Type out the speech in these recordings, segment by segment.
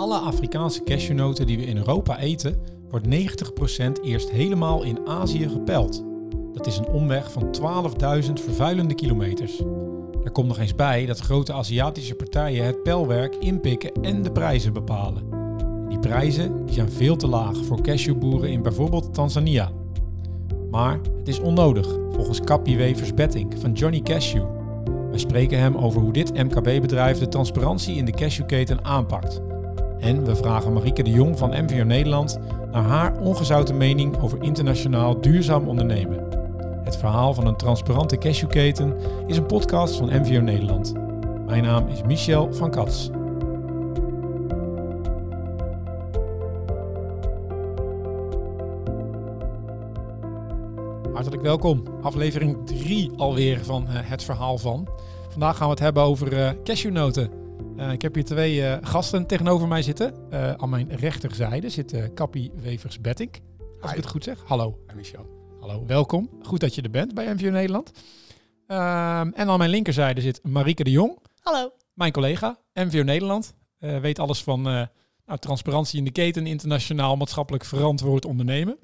alle Afrikaanse cashewnoten die we in Europa eten, wordt 90% eerst helemaal in Azië gepeld. Dat is een omweg van 12.000 vervuilende kilometers. Er komt nog eens bij dat grote Aziatische partijen het pelwerk inpikken en de prijzen bepalen. Die prijzen zijn veel te laag voor cashewboeren in bijvoorbeeld Tanzania. Maar het is onnodig, volgens Kappie Wevers Betting van Johnny Cashew. Wij spreken hem over hoe dit MKB-bedrijf de transparantie in de cashewketen aanpakt. En we vragen Marieke de Jong van MVO Nederland naar haar ongezouten mening over internationaal duurzaam ondernemen. Het verhaal van een transparante cashewketen is een podcast van MVO Nederland. Mijn naam is Michel van Kats. Hartelijk welkom. Aflevering 3 alweer van uh, Het Verhaal van. Vandaag gaan we het hebben over uh, cashewnoten. Uh, ik heb hier twee gasten tegenover mij zitten. aan mijn rechterzijde zit Kappie Wevers Bettink. Als Hi. ik het goed zeg. Hallo. Hi Michel. Hallo, welkom. Goed dat je er bent bij MVO Nederland. Ehm, en aan mijn linkerzijde zit Marieke de Jong. Hallo. Mijn collega, MVO Nederland. weet alles van nou, transparantie in de keten, internationaal maatschappelijk verantwoord ondernemen.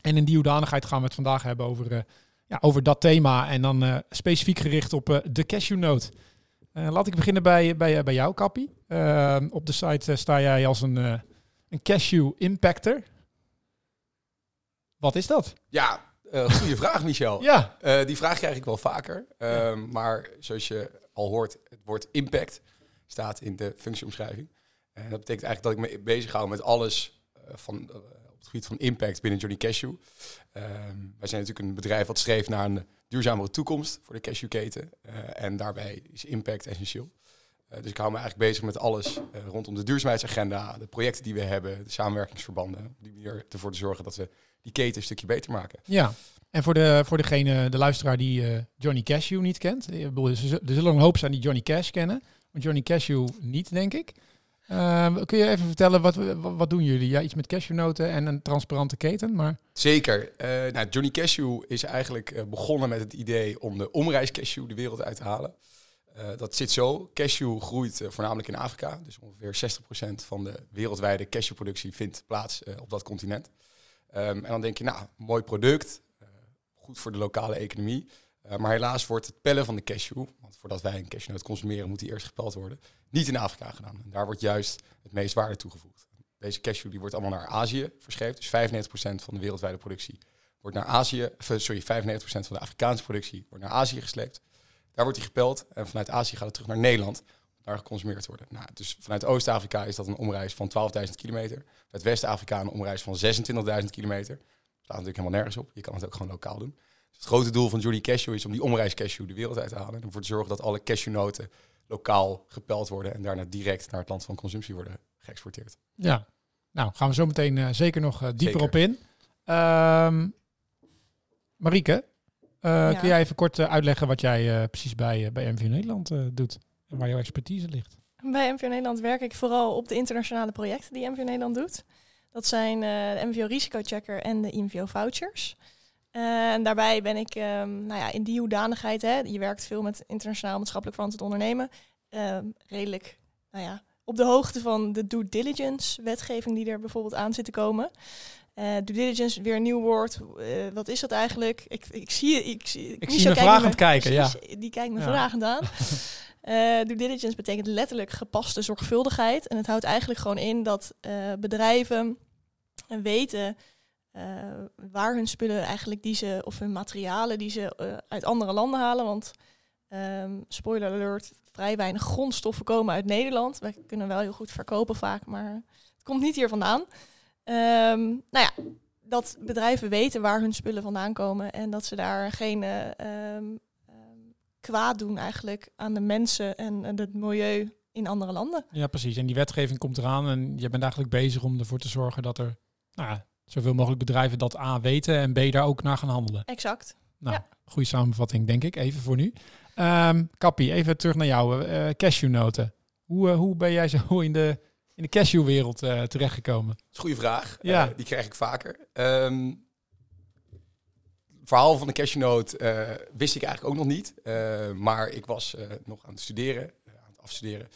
En in die hoedanigheid gaan we het vandaag hebben over, uh, ja, over dat thema. En dan uh, specifiek gericht op uh, de cashewnoot. Laat ik beginnen bij, bij, bij jou, Kappie. Ehm, op de site sta jij als een, een cashew impactor. Wat is dat? Ja, goede vraag, Michel. ja. die vraag krijg ik wel vaker. Ja. Ehm, maar zoals je al hoort, het woord impact staat in de functieomschrijving. En dat betekent eigenlijk dat ik me bezig hou met alles van op het gebied van impact binnen Johnny Cashew. Um, wij zijn natuurlijk een bedrijf wat streeft naar een duurzamere toekomst voor de cashewketen. Uh, en daarbij is impact essentieel. Uh, dus ik hou me eigenlijk bezig met alles uh, rondom de duurzaamheidsagenda, de projecten die we hebben, de samenwerkingsverbanden. Op die manier ervoor te zorgen dat we die keten een stukje beter maken. Ja, en voor, de, voor degene, de luisteraar die Johnny Cashew niet kent. Ik bedoel, er zullen een hoop zijn die Johnny Cash kennen. Maar Johnny Cashew niet, denk ik. Uh, kun je even vertellen, wat, wat doen jullie? Ja, iets met cashewnoten en een transparante keten, maar... Zeker. Uh, nou, Johnny Cashew is eigenlijk uh, begonnen met het idee om de omreiscashew de wereld uit te halen. Uh, dat zit zo. Cashew groeit voornamelijk in Afrika. Dus ongeveer 60% van de wereldwijde cashewproductie vindt plaats op dat continent. Um, en dan denk je, nou, mooi product, goed voor de lokale economie. Maar helaas wordt het pellen van de cashew, want voordat wij een cashewnoot consumeren, moet die eerst gepeld worden niet in Afrika gedaan. En daar wordt juist het meest waarde toegevoegd. Deze cashew die wordt allemaal naar Azië verscheept. Dus 95% van de wereldwijde productie wordt naar Azië, eh, sorry, 95% van de Afrikaanse productie wordt naar Azië gesleept. Daar wordt die gepeld en vanuit Azië gaat het terug naar Nederland om daar geconsumeerd te worden. Nou, dus vanuit Oost-Afrika is dat een omreis van 12.000 kilometer. Vanuit West-Afrika een omreis van 26.000 kilometer. Dat staat natuurlijk helemaal nergens op. Je kan het ook gewoon lokaal doen. Het grote doel van Johnny Cashew is om die omreis cashew de wereld uit te halen. En ervoor te zorgen dat alle cashewnoten lokaal gepeld worden en daarna direct naar het land van consumptie worden geëxporteerd. Ja, nou gaan we zo meteen uh, zeker nog uh, dieper op in. Um, Marieke, uh, ja. kun jij even kort uitleggen wat jij precies bij, bij MVO Nederland doet en waar jouw expertise ligt? Bij MVO Nederland werk ik vooral op de internationale projecten die MVO Nederland doet. Dat zijn de MVO Risico Checker en de MVO Vouchers. Uh, en daarbij ben ik um, nou ja, in die hoedanigheid, hè, je werkt veel met internationaal maatschappelijk verantwoord ondernemen, uh, redelijk nou ja, op de hoogte van de due diligence wetgeving die er bijvoorbeeld aan zit te komen. Uh, due diligence, weer een nieuw woord. wat is dat eigenlijk? Ik, ik zie ik, zie, ik zie vragend kijken, ja. Die kijkt me ja. vragend aan. due diligence betekent letterlijk gepaste zorgvuldigheid. En het houdt eigenlijk gewoon in dat bedrijven weten waar hun spullen eigenlijk die ze, of hun materialen die ze uh, uit andere landen halen. Want um, spoiler alert, vrij weinig grondstoffen komen uit Nederland. Wij kunnen wel heel goed verkopen vaak, maar het komt niet hier vandaan. Um, nou ja, dat bedrijven weten waar hun spullen vandaan komen en dat ze daar geen uh, um, kwaad doen eigenlijk aan de mensen en, en het milieu in andere landen. Ja, precies. En die wetgeving komt eraan en je bent eigenlijk bezig om ervoor te zorgen dat er nou ja, zoveel mogelijk bedrijven dat A weten en B daar ook naar gaan handelen. Exact. Nou, ja. goede samenvatting denk ik, even voor nu. Um, Kappie, even terug naar jou. Uh, cashewnoten. Hoe, uh, hoe ben jij zo in de, in de cashewwereld uh, terechtgekomen? Dat is een goede vraag. Ja. die krijg ik vaker. Um, verhaal van de cashewnoot wist ik eigenlijk ook nog niet. maar ik was nog aan het studeren, aan het afstuderen.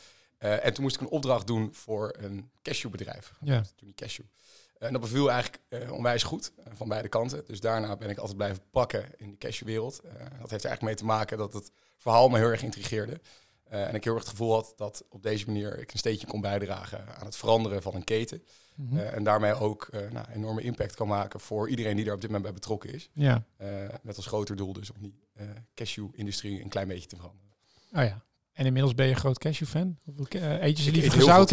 Eh, en toen moest ik een opdracht doen voor een cashewbedrijf. Ja. Johnny Cashew. En dat beviel eigenlijk eh, onwijs goed eh, van beide kanten. Dus daarna ben ik altijd blijven pakken in de cashewwereld. Eh dat heeft er eigenlijk mee te maken dat het verhaal me heel erg intrigeerde. Eh, en ik heel erg het gevoel had dat op deze manier ik een steentje kon bijdragen aan het veranderen van een keten. Mhm. Eh, en daarmee ook eh nou, enorme impact kan maken voor iedereen die daar op dit moment bij betrokken is. ja. Eh, met als groter doel dus om die eh, cashew-industrie een klein beetje te veranderen. Oh ja. En inmiddels ben je een groot cashew-fan? Eh, eet je ze liever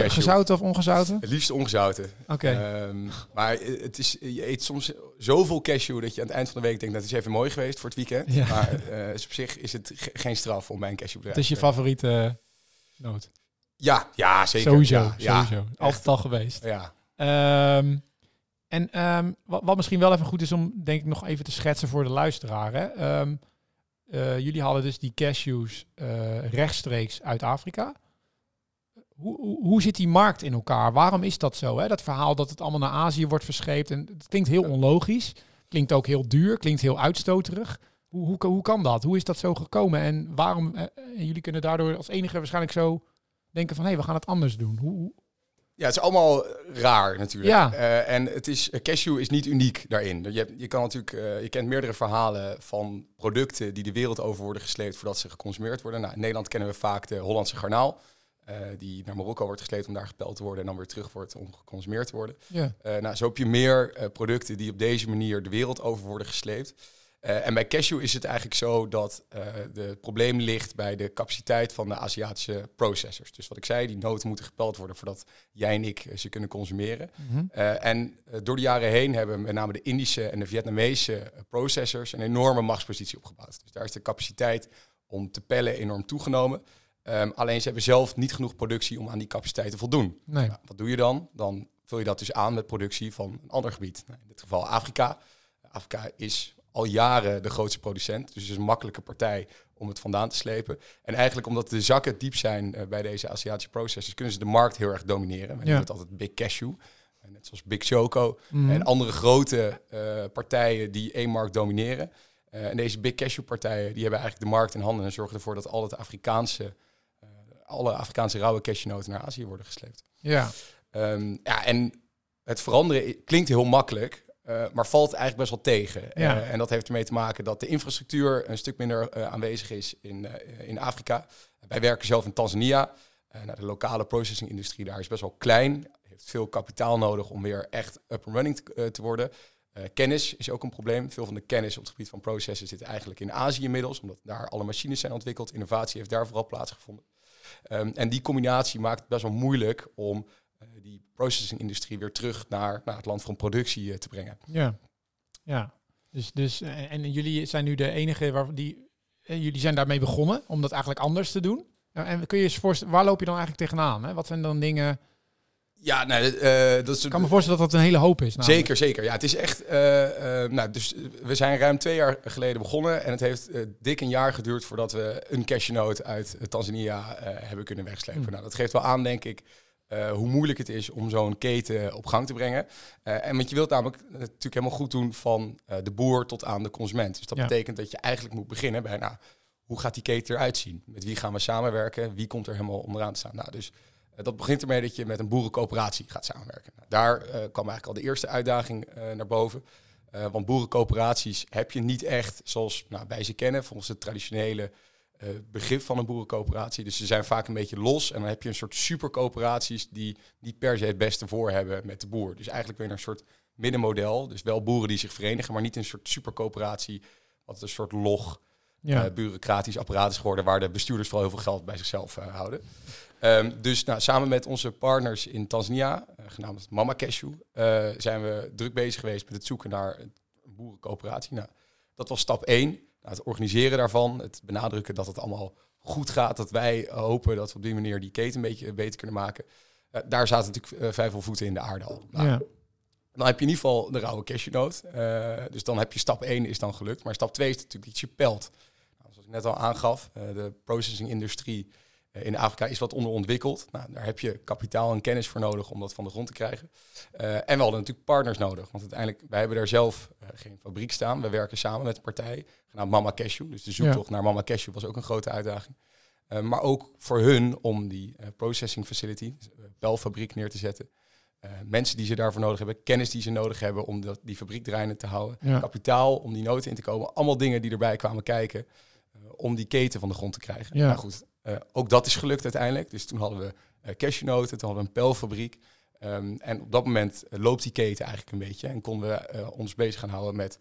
gezouten, of ongezouten? Het liefst ongezouten. Oké. Ehm, maar eh, het is, je eet soms zoveel cashew dat je aan het eind van de week denkt dat het is even mooi geweest voor het weekend. Ja. Maar eh, op zich is het ge- geen straf om bij een cashewbedrijf Het is je favoriete noot? Ja, ja, zeker. Sowieso, Ja, ja, sowieso. Altijd al geweest. ja. Ehm, en ehm, wat, wat misschien wel even goed is om, denk ik, nog even te schetsen voor de luisteraar. Hè? Eh, jullie halen dus die cashews eh, rechtstreeks uit Afrika. Hoe, hoe, hoe zit die markt in elkaar? Waarom is dat zo? Hè? Dat verhaal dat het allemaal naar Azië wordt verscheept. En het klinkt heel onlogisch. Klinkt ook heel duur. Klinkt heel uitstoterig. Hoe, hoe, hoe kan dat? Hoe is dat zo gekomen? En waarom? eh, en jullie kunnen daardoor als enige waarschijnlijk zo denken van... hé, hey, we gaan het anders doen. Hoe- Ja, het is allemaal raar natuurlijk. Ja. Eh, en het is, eh, cashew is niet uniek daarin. Je, je kan natuurlijk, eh, je kent meerdere verhalen van producten die de wereld over worden gesleept voordat ze geconsumeerd worden. Nou, in Nederland kennen we vaak de Hollandse garnaal, die naar Marokko wordt gesleept om daar gepeld te worden en dan weer terug wordt om geconsumeerd te worden. ja. Nou, zo heb je meer producten die op deze manier de wereld over worden gesleept. Eh, en bij cashew is het eigenlijk zo dat eh de het probleem ligt bij de capaciteit van de Aziatische processors. Dus wat ik zei, die noten moeten gepeld worden voordat jij en ik eh, ze kunnen consumeren. Mhm. Eh, en eh, door de jaren heen hebben met name de Indische en de Vietnamese eh, processors een enorme machtspositie opgebouwd. Dus daar is de capaciteit om te pellen enorm toegenomen. Ehm, alleen ze hebben zelf niet genoeg productie om aan die capaciteit te voldoen. Nee. Nou, wat doe je dan? Dan vul je dat dus aan met productie van een ander gebied. Nou, in dit geval Afrika. Afrika is al jaren de grootste producent. Dus het is een makkelijke partij om het vandaan te slepen. En eigenlijk omdat de zakken diep zijn eh, bij deze Aziatische processors, kunnen ze de markt heel erg domineren. We noemen het altijd Big Cashew. Eh, Net zoals Big Choco Mhm. en andere grote eh, partijen die één markt domineren. En deze Big Cashew partijen die hebben eigenlijk de markt in handen en zorgen ervoor dat al het Afrikaanse, alle Afrikaanse rauwe cashewnoten naar Azië worden gesleept. Ja. Ehm, ja, en het veranderen klinkt heel makkelijk, eh, maar valt eigenlijk best wel tegen. Ja. Eh, en dat heeft ermee te maken dat de infrastructuur een stuk minder eh, aanwezig is in, in Afrika. Wij werken zelf in Tanzania. Nou, de lokale processing-industrie daar is best wel klein. Heeft veel kapitaal nodig om weer echt up and running te, te worden. Kennis is ook een probleem. Veel van de kennis op het gebied van processen zit eigenlijk in Azië inmiddels, omdat daar alle machines zijn ontwikkeld. Innovatie heeft daar vooral plaatsgevonden. Ehm, en die combinatie maakt het best wel moeilijk om die processing-industrie weer terug naar, naar het land van productie eh, te brengen. Ja. Ja. Dus, dus eh, en jullie zijn nu de enige waar die. eh, Jullie zijn daarmee begonnen om dat eigenlijk anders te doen. Ja, En kun je eens voorstellen, waar loop je dan eigenlijk tegenaan? Hè? Wat zijn dan dingen? Ja, nou, eh, dat is Ik kan me voorstellen dat dat een hele hoop is. namelijk. Zeker, zeker. Ja, het is echt. nou, dus we zijn ruim twee jaar geleden begonnen en het heeft dik een jaar geduurd voordat we een cashewnoot uit Tanzania hebben kunnen wegslepen. Hmm. Nou, dat geeft wel aan, denk ik, eh, hoe moeilijk het is om zo'n keten op gang te brengen. Eh, en want je wilt namelijk natuurlijk helemaal goed doen van eh, de boer tot aan de consument. Dus dat Ja. betekent dat je eigenlijk moet beginnen bij, nou, hoe gaat die keten eruit zien? Met wie gaan we samenwerken? Wie komt er helemaal onderaan te staan? Nou, dus dat begint ermee dat je met een boerencoöperatie gaat samenwerken. Nou, daar kwam eigenlijk al de eerste uitdaging naar boven. Want boerencoöperaties heb je niet echt zoals nou, wij ze kennen, volgens het traditionele eh, begrip van een boerencoöperatie. Dus ze zijn vaak een beetje los. En dan heb je een soort supercoöperaties die niet per se het beste voor hebben met de boer. Dus eigenlijk weer een soort middenmodel. Dus wel boeren die zich verenigen, maar niet een soort supercoöperatie. Wat een soort log Ja. eh, bureaucratisch apparaat is geworden waar de bestuurders vooral heel veel geld bij zichzelf eh, houden. Ehm, dus nou, samen met onze partners in Tanzania, genaamd Mama Cashew, zijn we druk bezig geweest met het zoeken naar een boerencoöperatie. Nou, dat was stap één. Nou, het organiseren daarvan, het benadrukken dat het allemaal goed gaat, dat wij hopen dat we op die manier die keten een beetje beter kunnen maken. Eh, daar zaten natuurlijk uh, vijf voeten in de aarde al. Nou, ja. dan heb je in ieder geval de rauwe cashewnoot. Eh dus dan heb je stap 1 is dan gelukt. Maar stap 2 is natuurlijk iets je pelt. Nou, zoals ik net al aangaf, de processing-industrie eh, in Afrika is wat onderontwikkeld. Nou, daar heb je kapitaal en kennis voor nodig om dat van de grond te krijgen. Eh, en we hadden natuurlijk partners nodig. Want uiteindelijk, wij hebben daar zelf eh, geen fabriek staan. We werken samen met een partij, genaamd Mama Cashew. Dus de zoektocht naar Mama Cashew was ook een grote uitdaging. Uh, maar ook voor hun om die processing facility, uh, belfabriek neer te zetten. mensen die ze daarvoor nodig hebben, kennis die ze nodig hebben om dat, die fabriek draaiende te houden. Ja. Kapitaal om die noten in te komen. Allemaal dingen die erbij kwamen kijken om die keten van de grond te krijgen. Ja. Nou goed, ook dat is gelukt uiteindelijk. Dus toen hadden we cashewnoten, toen hadden we een pelfabriek. Um, en op dat moment loopt die keten eigenlijk een beetje. En konden we ons bezig gaan houden met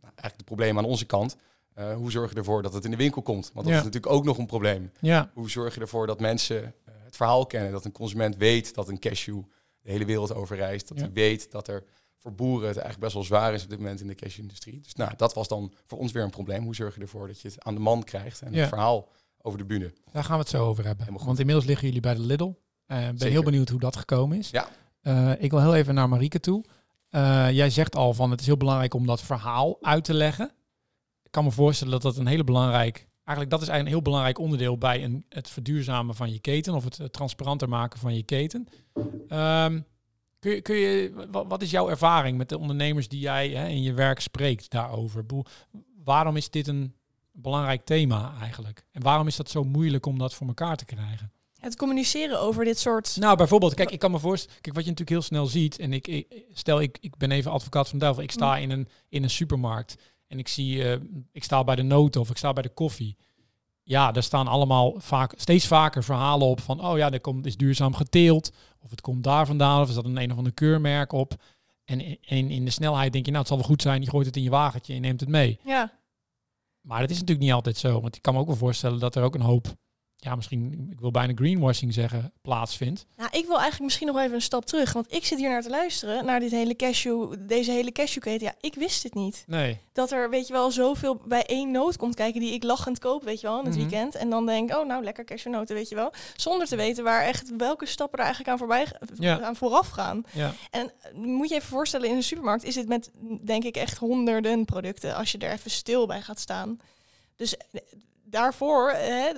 nou, eigenlijk de problemen aan onze kant. Uh, hoe zorg je ervoor dat het in de winkel komt? Want dat Ja. is natuurlijk ook nog een probleem. Ja, Hoe zorg je ervoor dat mensen uh, het verhaal kennen? Dat een consument weet dat een cashew de hele wereld over reist. Dat hij weet dat er voor boeren het eigenlijk best wel zwaar is op dit moment in de cashew-industrie. Dus nou, dat was dan voor ons weer een probleem. Hoe zorg je ervoor dat je het aan de man krijgt en Ja. het verhaal over de bühne? daar gaan we het zo over hebben. Want inmiddels liggen jullie bij de Lidl. Eh ben Zeker. heel benieuwd hoe dat gekomen is. Ja. Eh, ik wil heel even naar Marieke toe. Eh, jij zegt al van het is heel belangrijk om dat verhaal uit te leggen. Ik kan me voorstellen dat dat een hele belangrijk, eigenlijk dat is eigenlijk een heel belangrijk onderdeel bij een, het verduurzamen van je keten of het, transparanter maken van je keten. Ehm, kun je, kun je, wat, wat is jouw ervaring met de ondernemers die jij hè, in je werk spreekt daarover? Waarom is dit een belangrijk thema eigenlijk? En waarom is dat zo moeilijk om dat voor elkaar te krijgen? Het communiceren over dit soort... Nou, bijvoorbeeld, kijk, ik kan me voorstellen, kijk, wat je natuurlijk heel snel ziet, en ik, ik stel, ik, ik ben even advocaat van duivel, ik sta in een, in een supermarkt en ik zie, eh, ik sta bij de noten of ik sta bij de koffie. Ja, daar staan allemaal vaak, steeds vaker verhalen op van, oh ja, er komt, is duurzaam geteeld, of het komt daar vandaan, of is dat een een of ander keurmerk op. En in, in, de snelheid denk je, nou, het zal wel goed zijn, je gooit het in je wagentje en neemt het mee. Ja, Maar dat is natuurlijk niet altijd zo, want ik kan me ook wel voorstellen dat er ook een hoop, ja, misschien, ik wil bijna greenwashing zeggen, plaatsvindt. nou, ik wil eigenlijk misschien nog even een stap terug. Want ik zit hier naar te luisteren, naar dit hele cashew, deze hele cashewketen. Ja, ik wist het niet. Nee. Dat er, weet je wel, zoveel bij één noot komt kijken die ik lachend koop, weet je wel, in het Mhm. weekend. En dan denk oh nou, lekker cashewnoten, weet je wel. Zonder te weten waar echt, welke stappen er eigenlijk aan, voorbij, Ja. aan vooraf gaan. Ja. En eh, moet je even voorstellen, in een supermarkt is het met, denk ik, echt honderden producten als je er even stil bij gaat staan. Dus eh, daarvoor, hè,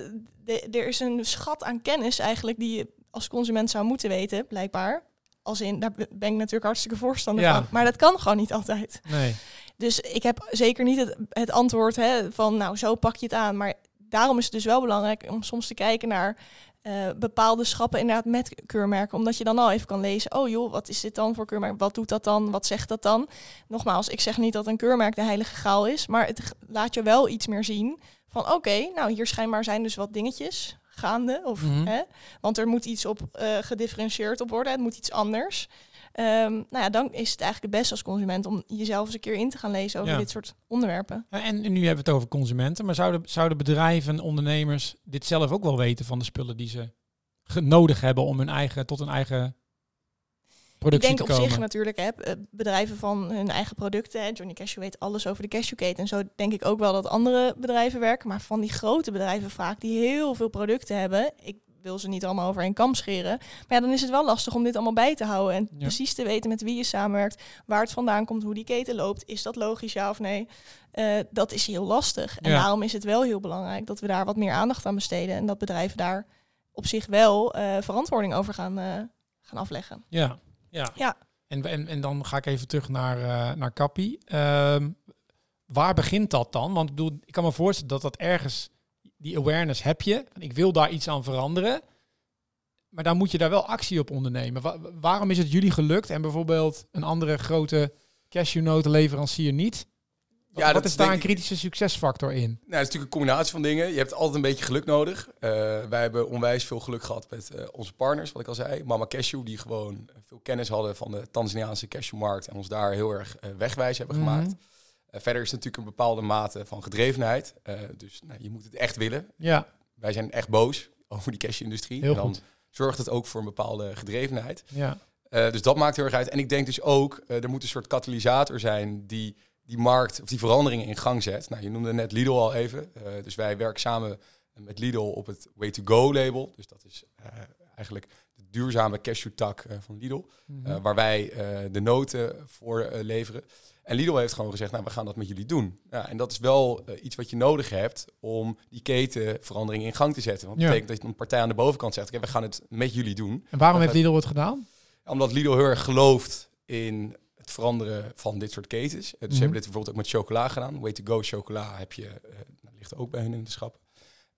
de- er is een schat aan kennis eigenlijk die je als consument zou moeten weten, blijkbaar. Als in, daar ben ik natuurlijk hartstikke voorstander Ja. van. Maar dat kan gewoon niet altijd. Nee. Dus ik heb zeker niet het, het antwoord hè, van, nou, zo pak je het aan. Maar daarom is het dus wel belangrijk om soms te kijken naar eh, bepaalde schappen inderdaad met keurmerken. Omdat je dan al even kan lezen, oh joh, wat is dit dan voor keurmerk? Wat doet dat dan? Wat zegt dat dan? Nogmaals, ik zeg niet dat een keurmerk de heilige graal is. Maar het laat je wel iets meer zien van, oké, nou hier schijnbaar zijn dus wat dingetjes gaande. Of, Mhm. hè, want er moet iets op eh, gedifferentieerd op worden. Het moet iets anders. Ehm, nou ja, dan is het eigenlijk het beste als consument om jezelf eens een keer in te gaan lezen over Ja. dit soort onderwerpen. En en nu hebben we het over consumenten, maar zouden, zouden bedrijven, ondernemers dit zelf ook wel weten van de spullen die ze nodig hebben om hun eigen, tot hun eigen Ik denk op zich natuurlijk, hè, eh, bedrijven van hun eigen producten. Hè. Johnny Cashew weet alles over de cashewketen. En zo denk ik ook wel dat andere bedrijven werken. Maar van die grote bedrijven vaak, die heel veel producten hebben. Ik wil ze niet allemaal over een kam scheren. Maar ja, dan is het wel lastig om dit allemaal bij te houden. En Ja. precies te weten met wie je samenwerkt. Waar het vandaan komt, hoe die keten loopt. Is dat logisch, ja of nee? Eh, dat is heel lastig. En Ja. daarom is het wel heel belangrijk dat we daar wat meer aandacht aan besteden. En dat bedrijven daar op zich wel eh, verantwoording over gaan, eh, gaan afleggen. Ja, ja. Ja. En, en, en dan ga ik even terug naar, naar Kappie. Ehm, waar begint dat dan? Want ik bedoel, ik kan me voorstellen dat dat ergens, die awareness heb je. En ik wil daar iets aan veranderen. Maar dan moet je daar wel actie op ondernemen. Wa- waarom is het jullie gelukt en bijvoorbeeld een andere grote cashewnotenleverancier niet? Wat, Ja, wat dat is daar een kritische succesfactor in? Nou, het is natuurlijk een combinatie van dingen. Je hebt altijd een beetje geluk nodig. Eh, wij hebben onwijs veel geluk gehad met eh, onze partners, wat ik al zei. Mama Cashew, die gewoon veel kennis hadden van de Tanzaniaanse cashewmarkt en ons daar heel erg eh, wegwijs hebben Mhm. gemaakt. Eh, verder is het natuurlijk een bepaalde mate van gedrevenheid. Eh, dus nou, je moet het echt willen. Ja, Wij zijn echt boos over die cashew-industrie. heel en dan goed. zorgt het ook voor een bepaalde gedrevenheid. Ja, Eh, dus dat maakt heel erg uit. En ik denk dus ook, er moet een soort katalysator zijn die die markt of die veranderingen in gang zet. Nou, je noemde net Lidl al even. Dus wij werken samen met Lidl op het Way to Go label. Dus dat is eigenlijk de duurzame cashew tak eh, van Lidl. Mhm. Waar wij de noten voor leveren. En Lidl heeft gewoon gezegd, nou, we gaan dat met jullie doen. Ja, en dat is wel eh, iets wat je nodig hebt om die ketenverandering in gang te zetten. Want dat Ja. betekent dat een partij aan de bovenkant zegt, oké, we gaan het met jullie doen. en waarom heeft Lidl het gedaan? Omdat Lidl heel erg gelooft in het veranderen van dit soort ketens. Eh, dus ze hebben dit bijvoorbeeld ook met chocola gedaan. Way to go chocola heb je, eh, dat ligt ook bij hun in de schappen.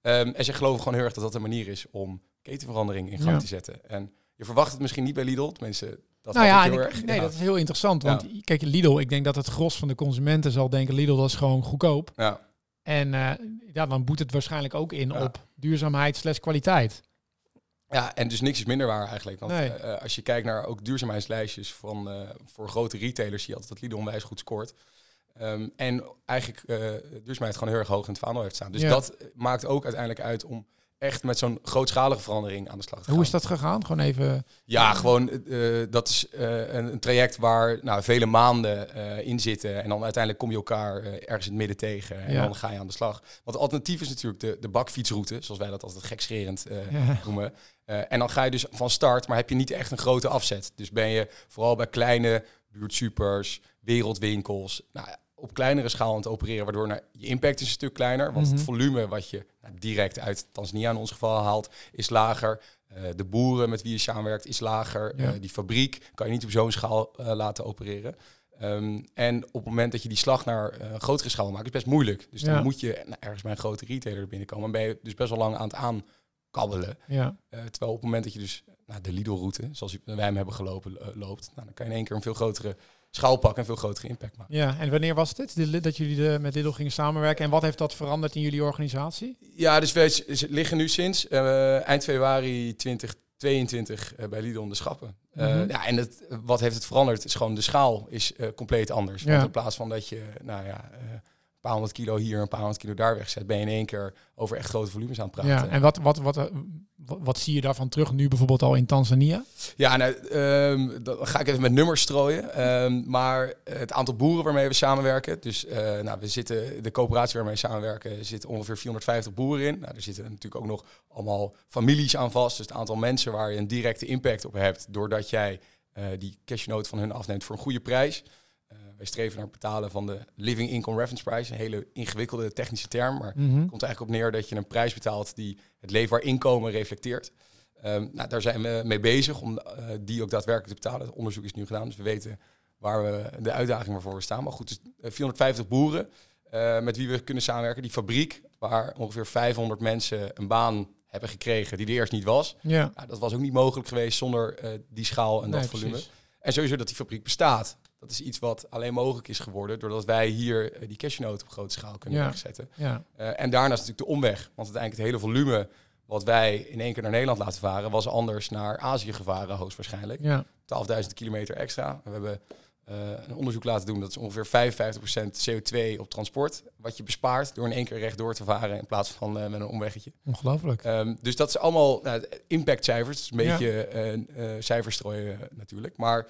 Ehm, en ze geloven gewoon heel erg dat dat een manier is om ketenverandering in gang Ja. te zetten. En je verwacht het misschien niet bij Lidl. Mensen, dat nou ja, ik heel en ik- erg. nee, ja. dat is heel interessant. Want kijk, Lidl, ik denk dat het gros van de consumenten zal denken, Lidl dat is gewoon goedkoop. Ja. En eh, ja, dan boet het waarschijnlijk ook in Ja. op duurzaamheid slash kwaliteit. ja, en dus niks is minder waar eigenlijk. Want Nee. eh, als je kijkt naar ook duurzaamheidslijstjes van, eh, voor grote retailers, zie je altijd dat Lidl onwijs goed scoort. Ehm, en eigenlijk duurzaamheid gewoon heel erg hoog in het vaandel heeft staan. Dus dat maakt ook uiteindelijk uit om echt met zo'n grootschalige verandering aan de slag. Hoe is dat gegaan? Gewoon even... Ja, gewoon, eh, dat is eh, een, een traject waar nou, vele maanden eh, in zitten. En dan uiteindelijk kom je elkaar eh, ergens in het midden tegen. En Ja. dan ga je aan de slag. Want het alternatief is natuurlijk de, de bakfietsroute, zoals wij dat altijd gekscherend eh Ja. noemen. Eh, en dan ga je dus van start, maar heb je niet echt een grote afzet. Dus ben je vooral bij kleine buurtsupers, wereldwinkels, nou, ja, op kleinere schaal aan het opereren, waardoor nou, je impact is een stuk kleiner. Want Mhm. het volume wat je nou, direct uit Tanzania in ons geval haalt, is lager. Eh, de boeren met wie je samenwerkt is lager. Ja. Eh, die fabriek kan je niet op zo'n schaal eh, laten opereren. Ehm, en op het moment dat je die slag naar een grotere schaal maken, is best moeilijk. Dus dan moet je nou, ergens bij een grote retailer binnenkomen. En ben je dus best wel lang aan het aankabbelen. Ja. Terwijl op het moment dat je dus de Lidl-route, zoals wij hem hebben gelopen, loopt, nou, dan kan je in één keer een veel grotere schaal pakken en veel grotere impact maken. ja, en wanneer was dit dat jullie de, met Lidl gingen samenwerken? En wat heeft dat veranderd in jullie organisatie? Ja, dus s- liggen nu sinds eh, eind februari 2022 eh, bij Lidl in de schappen. Eh, Mhm. ja, en het, wat heeft het veranderd? Is gewoon de schaal is eh, compleet anders. Ja. Want in plaats van dat je, nou ja, eh, paar honderd kilo hier, een paar honderd kilo daar wegzet, ben je in één keer over echt grote volumes aan het praten. Ja, en wat, wat, wat, eh, wat, wat zie je daarvan terug nu bijvoorbeeld al in Tanzania? Ja, nou, ehm, dan ga ik even met nummers strooien. Ehm, maar het aantal boeren waarmee we samenwerken. Dus eh, nou, we zitten, de coöperatie waarmee we samenwerken, zit ongeveer 450 boeren in. Nou, er zitten natuurlijk ook nog allemaal families aan vast. Dus het aantal mensen waar je een directe impact op hebt. Doordat jij eh, die cashnote van hun afneemt voor een goede prijs. Wij streven naar het betalen van de Living Income Reference Price. Een hele ingewikkelde technische term. Maar Mhm. het komt eigenlijk op neer dat je een prijs betaalt die het leefbaar inkomen reflecteert. Ehm, nou, daar zijn we mee bezig om eh, die ook daadwerkelijk te betalen. Het onderzoek is nu gedaan, dus we weten waar we de uitdaging waarvoor we staan. Maar goed, dus eh, 450 boeren eh, met wie we kunnen samenwerken. Die fabriek waar ongeveer 500 mensen een baan hebben gekregen die er eerst niet was. Ja, Nou, dat was ook niet mogelijk geweest zonder die schaal en Nee, dat volume. precies. En sowieso dat die fabriek bestaat. Dat is iets wat alleen mogelijk is geworden doordat wij hier eh, die cashnote op grote schaal kunnen Ja. wegzetten. ja, Eh, en daarnaast natuurlijk de omweg. Want uiteindelijk het hele volume wat wij in één keer naar Nederland laten varen, was anders naar Azië gevaren, hoogstwaarschijnlijk. ja. 12.000 kilometer extra. We hebben eh, een onderzoek laten doen, dat is ongeveer 55% CO2 op transport. Wat je bespaart door in één keer rechtdoor te varen in plaats van met een omweggetje. Ongelooflijk. Ehm, dus dat is allemaal nou, impactcijfers. Een beetje cijfers strooien natuurlijk. Maar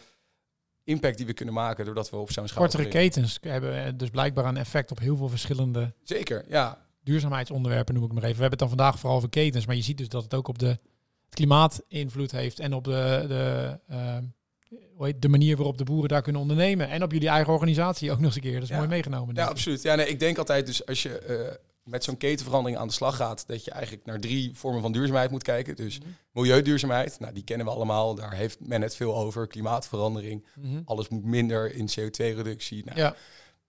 impact die we kunnen maken doordat we op zo'n schaal... Kortere ketens hebben eh, dus blijkbaar een effect op heel veel verschillende Zeker, ja. duurzaamheidsonderwerpen, noem ik maar even. We hebben het dan vandaag vooral over ketens, maar je ziet dus dat het ook op de, het klimaat invloed heeft en op de, de, eh, hoe heet, de manier waarop de boeren daar kunnen ondernemen. En op jullie eigen organisatie ook nog eens een keer. Dat is Ja. mooi meegenomen. Ja, absoluut. Ja, nee, ik denk altijd dus als je eh, met zo'n ketenverandering aan de slag gaat, dat je eigenlijk naar drie vormen van duurzaamheid moet kijken. Dus Mhm. milieuduurzaamheid, nou, die kennen we allemaal. Daar heeft men het veel over. Klimaatverandering. Mhm. Alles moet minder in CO2-reductie. Nou, Ja,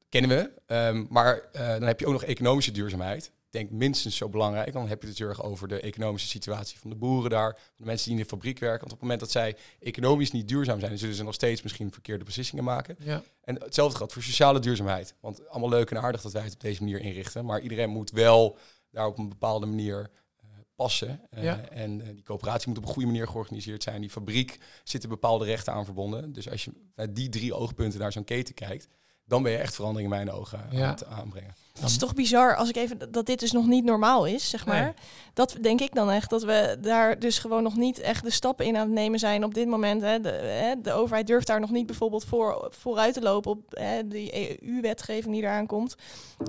kennen we. Ehm, maar eh, dan heb je ook nog economische duurzaamheid. Denk minstens zo belangrijk. Dan heb je het heel erg over de economische situatie van de boeren daar. Van de mensen die in de fabriek werken. Want op het moment dat zij economisch niet duurzaam zijn, zullen ze nog steeds misschien verkeerde beslissingen maken. ja, En hetzelfde geldt voor sociale duurzaamheid. Want allemaal leuk en aardig dat wij het op deze manier inrichten. Maar iedereen moet wel daar op een bepaalde manier eh, passen. Eh. En eh, die coöperatie moet op een goede manier georganiseerd zijn. Die fabriek zitten bepaalde rechten aan verbonden. Dus als je naar die drie oogpunten naar zo'n keten kijkt, dan ben je echt verandering in mijn ogen Ja. aan het aanbrengen. Het is toch bizar als ik even dat dit dus nog niet normaal is, zeg maar. Nee. Dat denk ik dan echt dat we daar dus gewoon nog niet echt de stappen in aan het nemen zijn op dit moment. Hè. De, hè, de overheid durft daar nog niet bijvoorbeeld voor, vooruit te lopen op hè, die EU-wetgeving die eraan komt.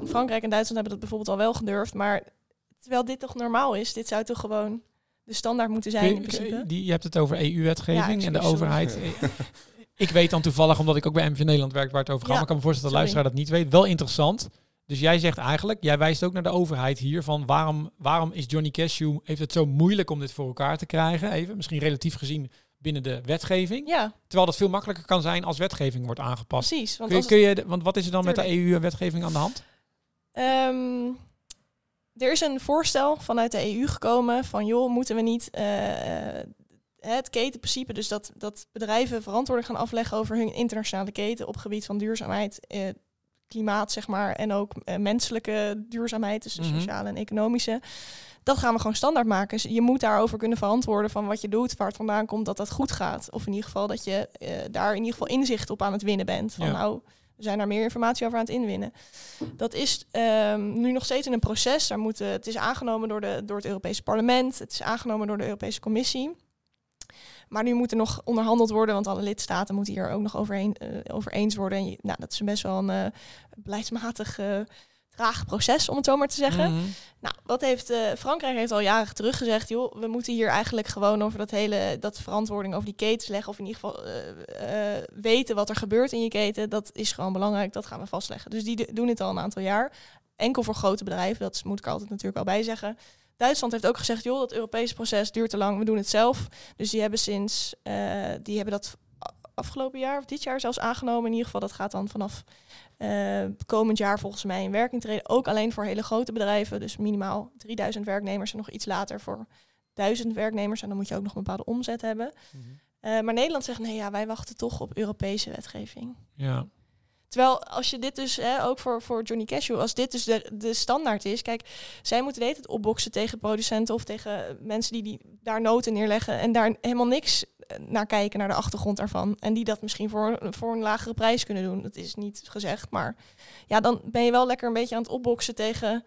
Frankrijk en Duitsland hebben dat bijvoorbeeld al wel gedurfd, maar terwijl dit toch normaal is, dit zou toch gewoon de standaard moeten zijn in je- principe. die, je hebt het over EU-wetgeving Ja, en de sorry. overheid. ik weet dan toevallig, omdat ik ook bij MV Nederland werk, waar het over gaat. Maar ik kan me voorstellen dat de luisteraar dat niet weet. Wel interessant. Dus jij zegt eigenlijk, jij wijst ook naar de overheid hier van waarom, waarom is Johnny Cashew, heeft het zo moeilijk om dit voor elkaar te krijgen? Even, misschien relatief gezien binnen de wetgeving. Ja, Terwijl dat veel makkelijker kan zijn als wetgeving wordt aangepast. precies. Want Kun je, kun je, want wat is er dan met de EU-wetgeving aan de hand? Ehm, er is een voorstel vanuit de EU gekomen van joh, moeten we niet eh, eh, het ketenprincipe, dus dat, dat bedrijven verantwoording gaan afleggen over hun internationale keten op gebied van duurzaamheid, eh, klimaat, zeg maar, en ook eh, menselijke duurzaamheid, dus de Mhm. sociale en economische. Dat gaan we gewoon standaard maken. Dus je moet daarover kunnen verantwoorden van wat je doet, waar het vandaan komt, dat dat goed gaat. Of in ieder geval dat je eh, daar in ieder geval inzicht op aan het winnen bent. Van Ja. nou, we zijn daar meer informatie over aan het inwinnen. Dat is ehm, nu nog steeds in een proces. Daar moet, eh, het is aangenomen door, de, door het Europese parlement. Het is aangenomen door de Europese Commissie. Maar nu moet er nog onderhandeld worden, want alle lidstaten moeten hier ook nog eh, over eens worden. En je- nou, dat is best wel een eh, beleidsmatig eh, traag proces, om het zo maar te zeggen. Mhm. Nou, wat heeft Frankrijk heeft al jaren terug gezegd, joh, we moeten hier eigenlijk gewoon over dat hele dat verantwoording over die ketens leggen, of in ieder geval weten wat er gebeurt in je keten. Dat is gewoon belangrijk, dat gaan we vastleggen. Dus die do- doen dit al een aantal jaar. Enkel voor grote bedrijven, dat moet ik altijd natuurlijk al bij zeggen. Duitsland heeft ook gezegd, joh, dat Europese proces duurt te lang, we doen het zelf. Dus die hebben sinds, eh, die hebben dat afgelopen jaar, of dit jaar zelfs aangenomen. In ieder geval, dat gaat dan vanaf eh, komend jaar volgens mij in werking treden. Ook alleen voor hele grote bedrijven, dus minimaal 3000 werknemers en nog iets later voor 1000 werknemers. En dan moet je ook nog een bepaalde omzet hebben. Mhm. Eh, maar Nederland zegt, nee ja, wij wachten toch op Europese wetgeving. Ja. Terwijl als je dit dus, hè, ook voor, voor Johnny Cashew, als dit dus de, de standaard is, kijk, zij moeten tijd opboksen tegen producenten of tegen mensen die, die daar noten neerleggen en daar helemaal niks eh, naar kijken, naar de achtergrond daarvan. En die dat misschien voor, voor een lagere prijs kunnen doen. Dat is niet gezegd, maar ja, dan ben je wel lekker een beetje aan het opboksen tegen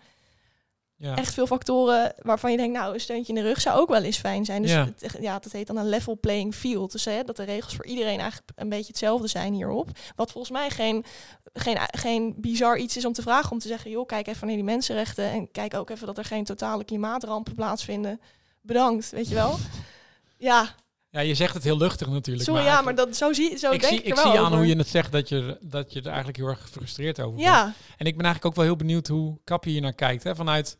Ja. echt veel factoren waarvan je denkt, nou, een steuntje in de rug zou ook wel eens fijn zijn. Dus Ja. het- ja, dat heet dan een level playing field. Dus hè, dat de regels voor iedereen eigenlijk een beetje hetzelfde zijn hierop. Wat volgens mij geen, geen, geen bizar iets is om te vragen. Om te zeggen, joh, kijk even naar die mensenrechten. En kijk ook even dat er geen totale klimaatrampen plaatsvinden. Bedankt, weet je wel. Ja, ja, je zegt het heel luchtig natuurlijk. sorry, ja, maar dat, zo, zie, zo ik denk zie, ik ik zie aan over. hoe je het zegt dat je, dat je er eigenlijk heel erg gefrustreerd over bent. Ja, En ik ben eigenlijk ook wel heel benieuwd hoe Kappie hier naar kijkt. Hè? Vanuit,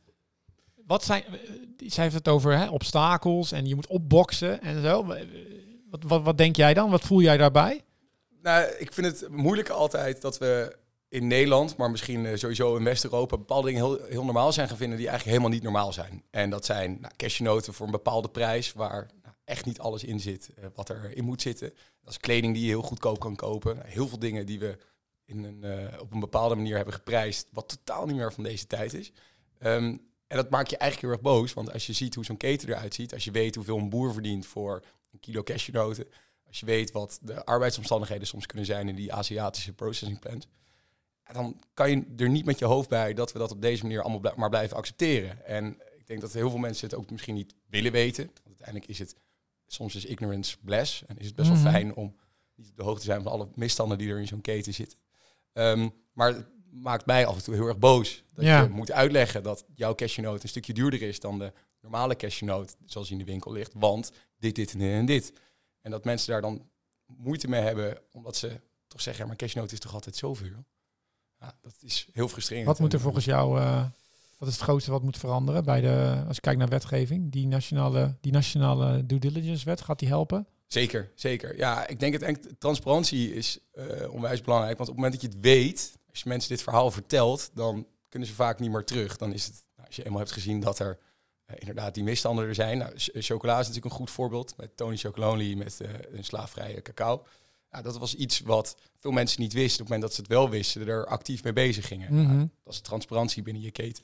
wat zijn, eh, zij heeft het over hè, obstakels en je moet opboksen en zo. Wat, wat, wat denk jij dan? Wat voel jij daarbij? Nou, ik vind het moeilijk altijd dat we in Nederland, maar misschien eh, sowieso in West-Europa, bepaalde dingen heel, heel normaal zijn gaan vinden die eigenlijk helemaal niet normaal zijn. En dat zijn nou, cashewnoten voor een bepaalde prijs waar nou, echt niet alles in zit eh, wat erin moet zitten. Dat is kleding die je heel goedkoop kan kopen. Nou, heel veel dingen die we in een, op een bepaalde manier hebben geprijsd, wat totaal niet meer van deze tijd is. Ehm, en dat maakt je eigenlijk heel erg boos, want als je ziet hoe zo'n keten eruit ziet, als je weet hoeveel een boer verdient voor een kilo cashewnoten, als je weet wat de arbeidsomstandigheden soms kunnen zijn in die Aziatische processing plants, ja, dan kan je er niet met je hoofd bij dat we dat op deze manier allemaal maar blijven accepteren. En ik denk dat heel veel mensen het ook misschien niet willen weten. Want uiteindelijk is het, soms is ignorance bliss. En is het best Mhm. wel fijn om niet op de hoogte te zijn van alle misstanden die er in zo'n keten zitten. Ehm, maar maakt mij af en toe heel erg boos. Dat Ja. je moet uitleggen dat jouw cashewnoot een stukje duurder is dan de normale cashewnoot zoals die in de winkel ligt. Want dit, dit en dit en dit. En dat mensen daar dan moeite mee hebben, omdat ze toch zeggen, ja, maar cashewnoot is toch altijd zoveel? Ja, dat is heel frustrerend. Wat moet er En, volgens jou, eh, wat is het grootste wat moet veranderen bij de, als je kijkt naar wetgeving, die nationale, die nationale due diligence wet, gaat die helpen? Zeker, zeker. Ja, ik denk het eigenlijk, transparantie is eh, onwijs belangrijk. Want op het moment dat je het weet, als je mensen dit verhaal vertelt, dan kunnen ze vaak niet meer terug. Dan is het, nou, als je eenmaal hebt gezien dat er eh, inderdaad die misstanden er zijn. Nou, ch- chocola is natuurlijk een goed voorbeeld. Met Tony Chocolonely met eh, een slaafvrije cacao. Ja, dat was iets wat veel mensen niet wisten. Op het moment dat ze het wel wisten, er actief mee bezig gingen. Mhm. Nou, dat is transparantie binnen je keten.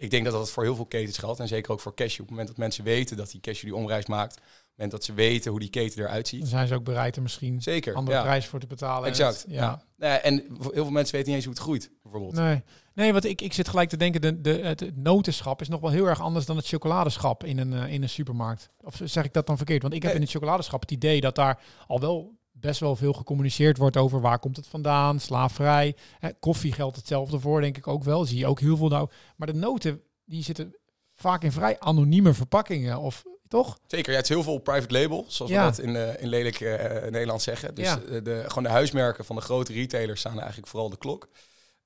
Ik denk dat dat voor heel veel ketens geldt. En zeker ook voor cashew. Op het moment dat mensen weten dat die cashew die omreis maakt. Op het moment dat ze weten hoe die keten eruit ziet. Dan zijn ze ook bereid er misschien Zeker. andere ja. prijs voor te betalen. en Exact. het- ja. Ja, en heel veel mensen weten niet eens hoe het groeit, bijvoorbeeld. Nee, nee want ik, ik zit gelijk te denken, de, de, het, het notenschap is nog wel heel erg anders dan het chocoladeschap in een, eh, in een supermarkt. Of zeg ik dat dan verkeerd? Want ik heb Nee. in het chocoladeschap het idee dat daar al wel best wel veel gecommuniceerd wordt over waar komt het vandaan, slaafvrij. Hè, koffie geldt hetzelfde voor, denk ik ook wel. Zie je ook heel veel nou. Maar de noten, die zitten vaak in vrij anonieme verpakkingen, of toch? Zeker, ja, het is heel veel private label, zoals Ja. we dat in, eh, in lelijk eh, Nederlands zeggen. Dus Ja. eh, de, gewoon de huismerken van de grote retailers staan eigenlijk vooral de klok.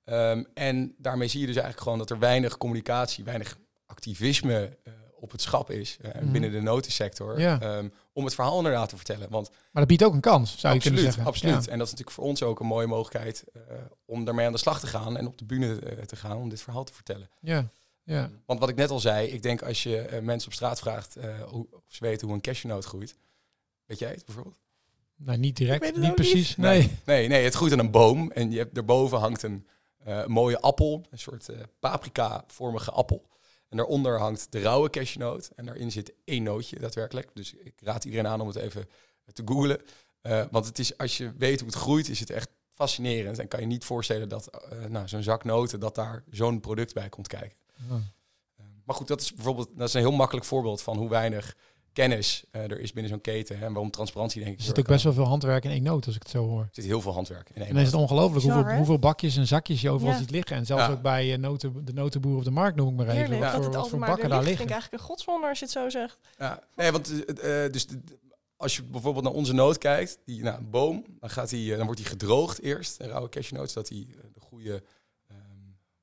Ehm, en daarmee zie je dus eigenlijk gewoon dat er weinig communicatie, weinig activisme eh, op het schap is eh, Mhm. binnen de notensector. Ja. ehm, om het verhaal inderdaad te vertellen. Want Maar dat biedt ook een kans, zou je absoluut, kunnen zeggen. absoluut. Ja. En dat is natuurlijk voor ons ook een mooie mogelijkheid eh, om daarmee aan de slag te gaan en op de bühne eh, te gaan om dit verhaal te vertellen. Ja. Ja. Want wat ik net al zei, ik denk als je mensen op straat vraagt hoe, of ze weten hoe een cashewnoot groeit. Weet jij het bijvoorbeeld? Nee, niet direct. Niet precies. Nee. Nee, nee, het groeit aan een boom en je hebt, daarboven hangt een mooie appel, een soort paprika-vormige appel. En daaronder hangt de rauwe cashewnoot en daarin zit één nootje daadwerkelijk. Dus ik raad iedereen aan om het even te googlen. Eh, want het is, als je weet hoe het groeit, is het echt fascinerend. En kan je niet voorstellen dat eh, nou, zo'n zak noten, dat daar zo'n product bij komt kijken. Oh. Eh, maar goed, dat is bijvoorbeeld dat is een heel makkelijk voorbeeld van hoe weinig kennis eh, er is binnen zo'n keten. Hè, en waarom transparantie denk ik... Er zit ook best wel veel handwerk in één noot, als ik het zo hoor. Er zit heel veel handwerk in één En dan is het ongelooflijk hoeveel, hoeveel bakjes en zakjes je overal Ja. ziet liggen. En zelfs Ja. ook bij eh, noten, de notenboer op de markt, noem ik maar even. Heerlijk, dat voor, het wat altijd voor bakken daar ligt. liggen. vind ik eigenlijk een godswonder als je het zo zegt. Ja, nee, want eh, dus de- als je bijvoorbeeld naar onze noot kijkt, die nou, een boom, dan, gaat die, eh, dan wordt die gedroogd eerst, een rauwe cashewnoot, zodat die de goede ehm,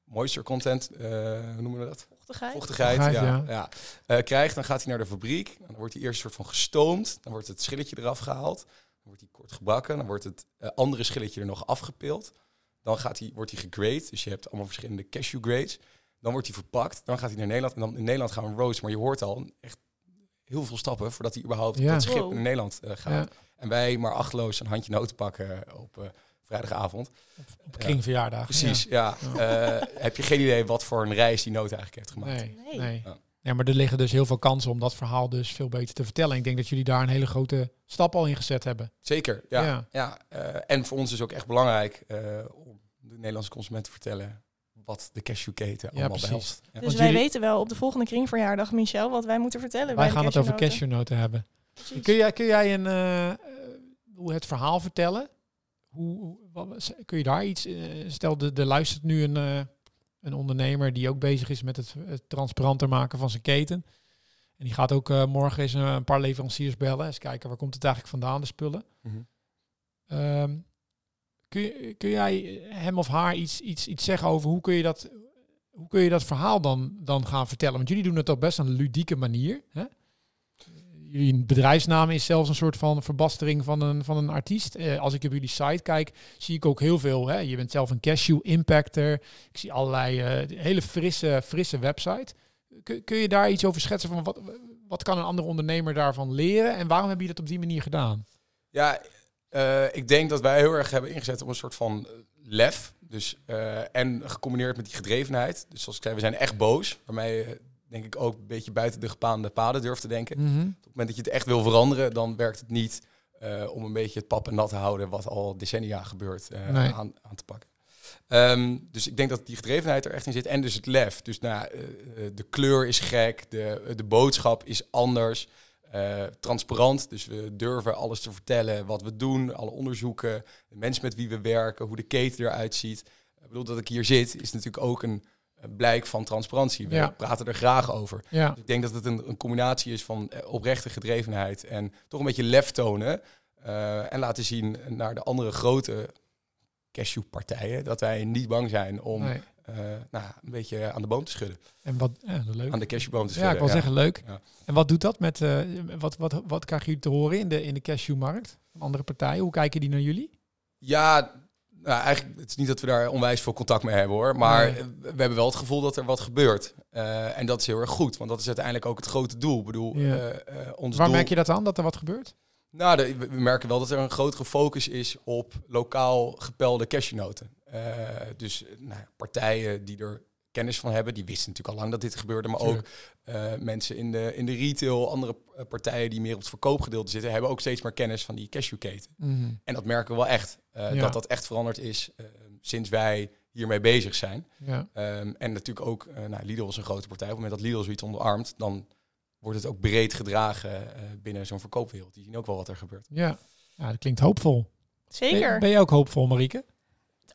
moisture content, eh, hoe noemen we dat? Vochtigheid. Ja, ja. ja. eh, krijgt. Dan gaat hij naar de fabriek, dan wordt hij eerst een soort van gestoomd, dan wordt het schilletje eraf gehaald, dan wordt hij kort gebakken, dan wordt het eh, andere schilletje er nog afgepild, dan gaat hij, wordt hij gegrade, dus je hebt allemaal verschillende cashew grades. Dan wordt hij verpakt, dan gaat hij naar Nederland en dan in Nederland gaan we roast, maar je hoort al echt heel veel stappen voordat hij überhaupt op Ja. dat schip Wow. in Nederland eh, gaat. Ja. En wij maar achteloos een handje noten pakken op eh, vrijdagavond. Op kringverjaardag. Precies, ja. Eh, heb je geen idee wat voor een reis die noot eigenlijk heeft gemaakt. Nee, Nee. nee. Ja. Maar er liggen dus heel veel kansen om dat verhaal dus veel beter te vertellen. Ik denk dat jullie daar een hele grote stap al in gezet hebben. Zeker, ja. Ja. ja. eh, en voor ons is ook echt belangrijk eh, om de Nederlandse consument te vertellen wat de cashewketen allemaal precies. behelst. Ja. Dus Want wij jullie- weten wel op de volgende kringverjaardag, Michel, wat wij moeten vertellen. bij Wij de gaan het over cashewnoten. hebben. Precies. Kun jij, kun jij een, hoe het verhaal vertellen? Hoe, wat, kun je daar iets... eh, stel, er er luistert nu een, eh, een ondernemer die ook bezig is met het, het transparanter maken van zijn keten. En die gaat ook eh, morgen eens een, een paar leveranciers bellen. Eens kijken, waar komt het eigenlijk vandaan, de spullen. Mhm. Ehm, kun, kun jij hem of haar iets, iets, iets zeggen over hoe kun je dat, hoe kun je dat verhaal dan, dan gaan vertellen? Want jullie doen het op best een ludieke manier. Hè? Jullie bedrijfsnaam is zelfs een soort van verbastering van een, van een artiest. Eh, als ik op jullie site kijk, zie ik ook heel veel. Hè? Je bent zelf een cashew impactor. Ik zie allerlei eh, hele frisse, frisse website. Kun, kun je daar iets over schetsen van wat, wat kan een andere ondernemer daarvan leren? En waarom heb je dat op die manier gedaan? Ja, eh, ik denk dat wij heel erg hebben ingezet op een soort van lef. Dus, en gecombineerd met die gedrevenheid. Dus zoals ik zei, we zijn echt boos. Waarmee je denk ik ook een beetje buiten de gepaande paden durft te denken. Op het moment dat je het echt wil veranderen, dan werkt het niet eh, om een beetje het pap en nat te houden, wat al decennia gebeurt, eh, Nee. aan, aan te pakken. Ehm, dus ik denk dat die gedrevenheid er echt in zit. En dus het lef. Dus nou, eh, de kleur is gek, de, de boodschap is anders. transparant, dus we durven alles te vertellen wat we doen, alle onderzoeken, de mensen met wie we werken, hoe de keten eruit ziet. Ik bedoel, dat ik hier zit, is natuurlijk ook een blijk van transparantie. We Ja. praten er graag over. Ja, Dus ik denk dat het een, een combinatie is van eh, oprechte gedrevenheid en toch een beetje lef tonen. eh, en laten zien naar de andere grote cashewpartijen dat wij niet bang zijn om nee. eh, nou, een beetje aan de boom te schudden. En wat, ja, leuk. Aan de cashewboom te Ja, schudden. ik wil zeggen leuk. Ja. En wat doet dat met, eh, wat, wat, wat krijgen jullie te horen in de, in de cashewmarkt? Andere partijen, hoe kijken die naar jullie? Ja, nou, eigenlijk het is niet dat we daar onwijs veel contact mee hebben hoor. Maar Nee. we hebben wel het gevoel dat er wat gebeurt. Eh, en dat is heel erg goed, want dat is uiteindelijk ook het grote doel. Ik bedoel, Ja. eh, eh, ons Waar doel... merk je dat aan, dat er wat gebeurt? Nou, de- we merken wel dat er een grotere focus is op lokaal gepelde cashewnoten. Dus nou, partijen die er kennis van hebben, die wisten natuurlijk al lang dat dit gebeurde, maar ook eh, mensen in de, in de retail, andere eh, partijen die meer op het verkoopgedeelte zitten, hebben ook steeds meer kennis van die cashewketen. Mhm. En dat merken we wel echt, eh, Ja. dat dat echt veranderd is sinds wij hiermee bezig zijn. Ja. Ehm, en natuurlijk ook, eh nou, Lidl was een grote partij. Op het moment dat Lidl zoiets onderarmt, dan wordt het ook breed gedragen eh, binnen zo'n verkoopwereld. Die zien ook wel wat er gebeurt. Ja. ja, dat klinkt hoopvol. Ben, Zeker. ben je ook hoopvol, Marieke?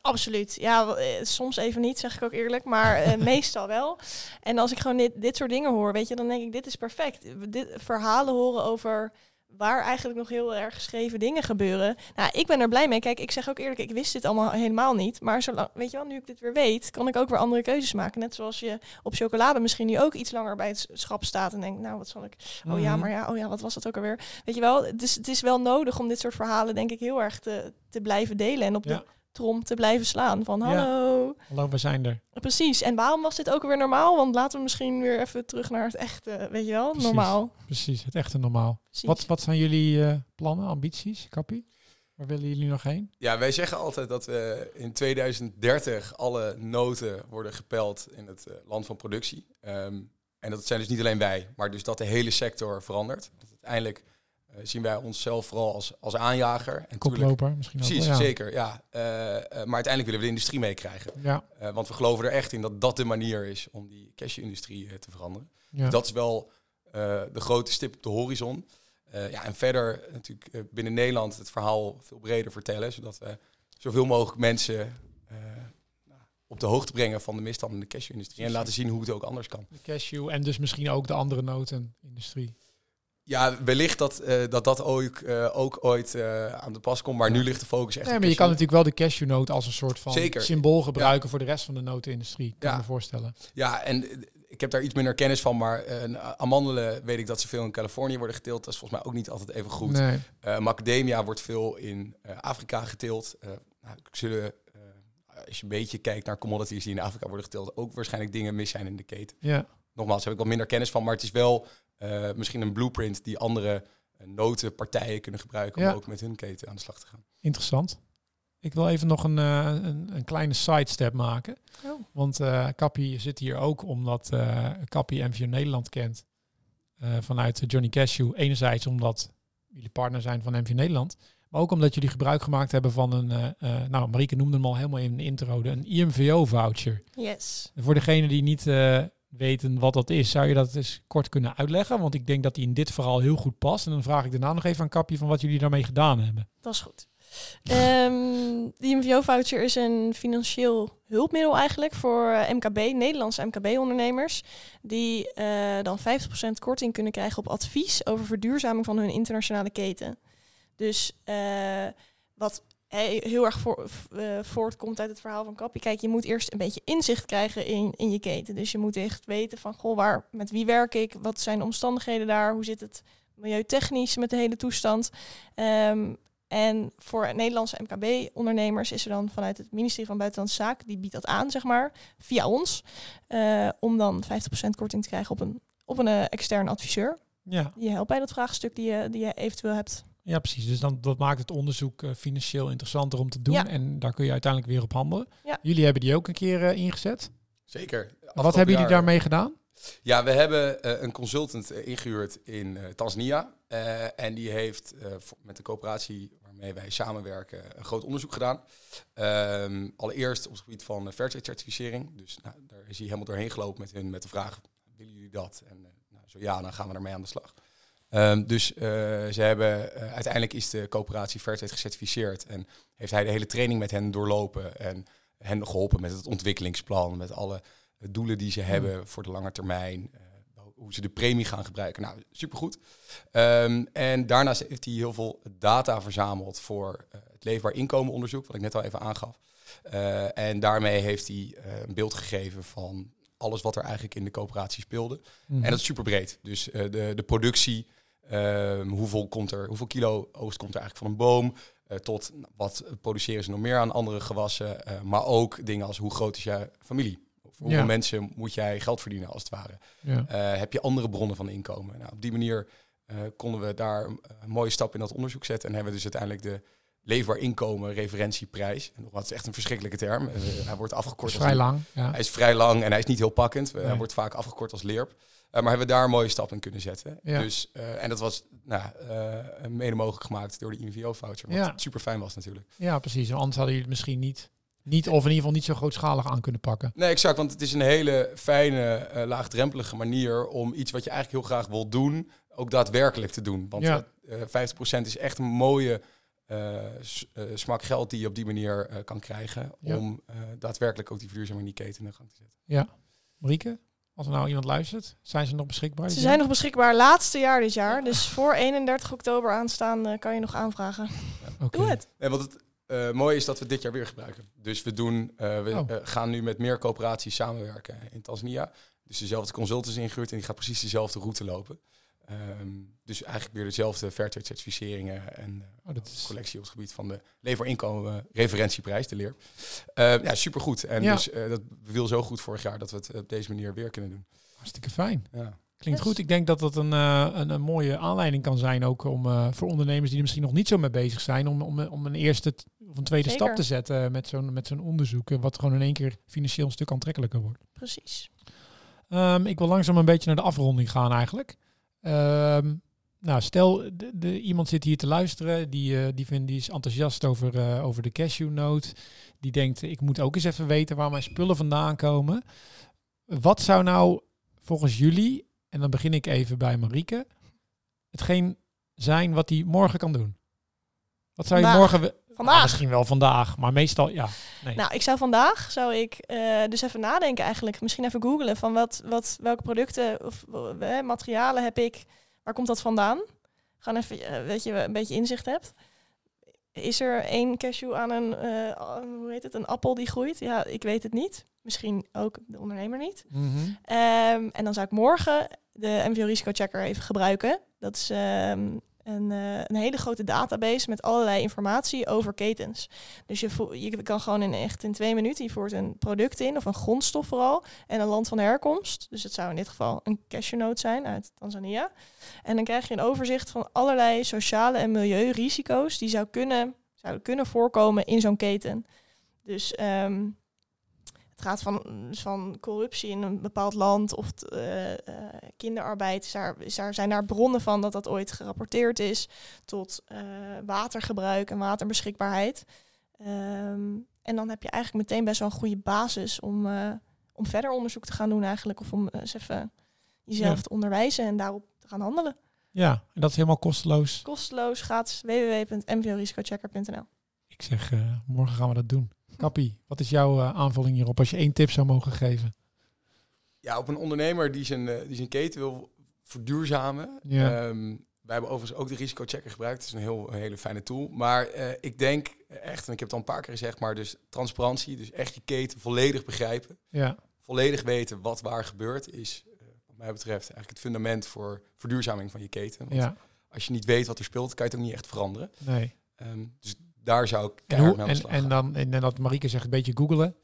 Absoluut. Ja, eh, soms even niet, zeg ik ook eerlijk, maar eh, meestal wel. En als ik gewoon dit, dit soort dingen hoor, weet je, dan denk ik, dit is perfect. Dit, verhalen horen over waar eigenlijk nog heel erg geschreven dingen gebeuren. Nou, ik ben er blij mee. Kijk, ik zeg ook eerlijk, ik wist dit allemaal helemaal niet. Maar zolang, weet je wel, nu ik dit weer weet, kan ik ook weer andere keuzes maken. Net zoals je op chocolade misschien nu ook iets langer bij het schap staat en denkt, nou, wat zal ik... Oh ja, Mhm. maar ja, oh ja, wat was dat ook alweer? Weet je wel, dus het is wel nodig om dit soort verhalen, denk ik, heel erg te, te blijven delen. En op Ja. de trom te blijven slaan. Van Ja. hallo. Hallo, we zijn er. Precies. En waarom was dit ook weer normaal? Want laten we misschien weer even terug naar het echte, weet je wel, Precies. normaal. Precies, het echte normaal. Precies. Wat, wat zijn jullie eh, plannen, ambities, Kappie? Waar willen jullie nog heen? Ja, wij zeggen altijd dat we in 2030 alle noten worden gepeld in het eh, land van productie. Ehm, en dat zijn dus niet alleen wij, maar dus dat de hele sector verandert. Dat uiteindelijk zien wij onszelf vooral als, als aanjager. En tuurlijk- Koploper misschien ook Precies, wel, ja. zeker. Ja. Eh, eh, maar uiteindelijk willen we de industrie meekrijgen. Ja, Eh, want we geloven er echt in dat dat de manier is om die cashew-industrie eh, te veranderen. ja. Dat is wel eh, de grote stip op de horizon. Eh, ja, en verder natuurlijk eh, binnen Nederland het verhaal veel breder vertellen, zodat we zoveel mogelijk mensen eh, nou, op de hoogte brengen van de misstanden in de cashew-industrie en laten zien hoe het ook anders kan. de cashew en dus misschien ook de andere notenindustrie. Ja, wellicht dat eh, dat, dat ook, eh, ook ooit eh, aan de pas komt, maar nu ligt de focus echt Nee, maar je kan natuurlijk wel de cashewnoot als een soort van Zeker. symbool gebruiken voor de rest van de notenindustrie. Kan Ja. ik me voorstellen. Ja, en ik heb daar iets minder kennis van, maar amandelen weet ik dat ze veel in Californië worden geteeld. Dat is volgens mij ook niet altijd even goed. Nee. Eh, macadamia wordt veel in eh, Afrika geteeld. Eh nou, zullen, eh, als je een beetje kijkt naar commodities die in Afrika worden geteeld, ook waarschijnlijk dingen mis zijn in de keten. Ja. Nogmaals, heb ik wat minder kennis van, maar het is wel eh, misschien een blueprint die andere uh, notenpartijen kunnen gebruiken Ja. om ook met hun keten aan de slag te gaan. Interessant. Ik wil even nog een, eh, een, een kleine sidestep maken. Oh. Want eh Kappie zit hier ook omdat eh Kappie MVO Nederland kent. eh, vanuit Johnny Cashew. Enerzijds omdat jullie partner zijn van MVO Nederland. Maar ook omdat jullie gebruik gemaakt hebben van een... eh, eh, nou, Marieke noemde hem al helemaal in de intro. de- Een IMVO-voucher. Yes. Voor degenen die niet eh, weten wat dat is, zou je dat eens kort kunnen uitleggen? Want ik denk dat die in dit verhaal heel goed past. En dan vraag ik daarna nog even aan Kappie van wat jullie daarmee gedaan hebben. Dat is goed. Ehm die MVO-voucher is een financieel hulpmiddel eigenlijk voor eh, MKB, Nederlandse MKB-ondernemers, die eh, dan 50% korting kunnen krijgen op advies over verduurzaming van hun internationale keten. Dus eh, wat heel erg voor, eh, voortkomt uit het verhaal van Kappie. Kijk, je moet eerst een beetje inzicht krijgen in, in je keten. Dus je moet echt weten van, goh, waar, met wie werk ik? Wat zijn de omstandigheden daar? Hoe zit het milieutechnisch met de hele toestand? Ehm, en voor Nederlandse MKB-ondernemers is er dan vanuit het ministerie van Buitenlandse Zaken, die biedt dat aan, zeg maar, via ons, eh, om dan 50% korting te krijgen op een, op een eh, extern adviseur. Ja, Die je helpt bij dat vraagstuk die je, die je eventueel hebt. Ja precies. Dus dan, dat maakt het onderzoek eh, financieel interessanter om te doen. Ja. En daar kun je uiteindelijk weer op handelen. Ja. Jullie hebben die ook een keer eh, ingezet. Zeker. wat hebben jullie jaar- daarmee gedaan? Ja, we hebben eh, een consultant eh, ingehuurd in eh, Tanzania. Eh, en die heeft eh, met de coöperatie waarmee wij samenwerken een groot onderzoek gedaan. Ehm, allereerst op het gebied van uh, Fairtrade-certificering. Dus nou, daar is hij helemaal doorheen gelopen met hun met de vraag, willen jullie dat? En eh, nou, zo ja, dan gaan we ermee aan de slag. Ehm, dus eh, ze hebben, eh, uiteindelijk is de coöperatie Fairtrade gecertificeerd. En heeft hij de hele training met hen doorlopen. En hen geholpen met het ontwikkelingsplan, met alle doelen die ze hebben voor de lange termijn. eh, hoe ze de premie gaan gebruiken. Nou, supergoed. Ehm, en daarnaast heeft hij heel veel data verzameld voor het leefbaar inkomenonderzoek, wat ik net al even aangaf. En daarmee heeft hij een beeld gegeven van alles wat er eigenlijk in de coöperatie speelde. Mhm. En dat is super breed. Dus de, de productie, ehm, hoeveel, komt er, hoeveel kilo oogst komt er eigenlijk van een boom, eh, tot nou, wat produceren ze nog meer aan andere gewassen, eh, maar ook dingen als hoe groot is je familie? Voor hoeveel Ja. mensen moet jij geld verdienen als het ware? ja. Eh, heb je andere bronnen van inkomen? Nou, op die manier konden we daar een, mooie stap in dat onderzoek zetten. En hebben we dus uiteindelijk de leefbaar inkomen referentieprijs. En het is echt een verschrikkelijke term. Hij wordt Dat afgekort is als vrij lang. Ja. Hij is vrij lang en hij is niet heel pakkend. Nee. Hij wordt vaak afgekort als leerp. Eh, maar hebben we daar een mooie stap in kunnen zetten. Ja. Dus, eh, en dat was nou, eh, mede mogelijk gemaakt door de INVO-voucher. Wat Ja. super fijn was natuurlijk. ja, precies. Anders hadden jullie het misschien niet, niet, of in ieder geval niet zo grootschalig aan kunnen pakken. Nee, exact. Want het is een hele fijne, laagdrempelige manier om iets wat je eigenlijk heel graag wil doen, ook daadwerkelijk te doen. Want Ja. eh, 50% is echt een mooie smak geld die je op die manier kan krijgen. Ja. Om daadwerkelijk ook die verduurzaming in die keten in gang te zetten. Ja. Marieke, als er nou iemand luistert, zijn ze nog beschikbaar? Ze zijn nog beschikbaar laatste jaar dit jaar. Dus voor 31 oktober aanstaande kan je nog aanvragen. Oké. Doe het. Nee, want het eh, mooie is dat we dit jaar weer gebruiken. Dus we doen, eh, we Oh. eh, gaan nu met meer coöperaties samenwerken in Tanzania. Dus dezelfde consultants ingehuurd en die gaat precies dezelfde route lopen. Ehm, dus eigenlijk weer dezelfde Fairtrade certificeringen en uh, oh, dat is... collectie op het gebied van de leverinkomen referentieprijs, de leer. Uh, ja, supergoed. En Ja. dus uh, dat wil zo goed vorig jaar dat we het op deze manier weer kunnen doen. Hartstikke fijn. Ja. Klinkt Yes. goed. Ik denk dat dat een, eh, een, een mooie aanleiding kan zijn ook om eh, voor ondernemers die er misschien nog niet zo mee bezig zijn, om, om, om een eerste of een tweede Zeker. stap te zetten met zo'n met zo'n onderzoek, eh, wat gewoon in één keer financieel een stuk aantrekkelijker wordt. Precies. Ehm, ik wil langzaam een beetje naar de afronding gaan eigenlijk. Ehm, nou, stel, de, de, iemand zit hier te luisteren, die, eh, die, vindt, die is enthousiast over, eh, over de cashewnoot. Die denkt, ik moet ook eens even weten waar mijn spullen vandaan komen. Wat zou nou volgens jullie, en dan begin ik even bij Marieke, hetgeen zijn wat hij morgen kan doen? Wat zou je Vandaag. morgen... Vandaag. Ah, misschien wel vandaag, maar meestal ja. Nee. Nou, ik zou vandaag zou ik eh, dus even nadenken eigenlijk. Misschien even googlen van wat, wat, welke producten of eh, materialen heb ik. Waar komt dat vandaan? Gewoon even, weet je, een beetje inzicht hebt. Is er één cashew aan een, hoe heet het, een appel die groeit? Ja, ik weet het niet. Misschien ook de ondernemer niet. Mhm. Ehm, en dan zou ik morgen de MVO Risico Checker even gebruiken. Dat is ehm, een, eh, een hele grote database met allerlei informatie over ketens. Dus je, je kan gewoon in echt in twee minuten, je voert een product in, of een grondstof vooral, en een land van herkomst. Dus het zou in dit geval een cashewnoot zijn uit Tanzania. En dan krijg je een overzicht van allerlei sociale en milieurisico's die zou kunnen, zouden kunnen voorkomen in zo'n keten. Dus ehm, het gaat van, van corruptie in een bepaald land of t- eh, eh, kinderarbeid. Is daar, is daar, zijn daar bronnen van dat dat ooit gerapporteerd is. Tot eh, watergebruik en waterbeschikbaarheid. Ehm, en dan heb je eigenlijk meteen best wel een goede basis om, om verder onderzoek te gaan doen eigenlijk. Of om eens even jezelf Ja. te onderwijzen en daarop te gaan handelen. Ja, en dat is helemaal kosteloos. Kosteloos, gratis, www.mvorisicochecker.nl Ik zeg, morgen gaan we dat doen. Kappie, wat is jouw eh, aanvulling hierop als je één tip zou mogen geven? Ja, op een ondernemer die zijn, eh, die zijn keten wil verduurzamen. Ja. Ehm, wij hebben overigens ook de risicochecker gebruikt. Het is een heel een hele fijne tool. Maar eh, ik denk echt, en ik heb het al een paar keer gezegd, maar dus transparantie, dus echt je keten volledig begrijpen. Ja, Volledig weten wat waar gebeurt, is wat mij betreft eigenlijk het fundament voor verduurzaming van je keten. Want ja, als je niet weet wat er speelt, kan je het ook niet echt veranderen. nee. Ehm, dus daar zou ik En, hoe, en, en, dan, en, en dat Marieke zegt een beetje googelen.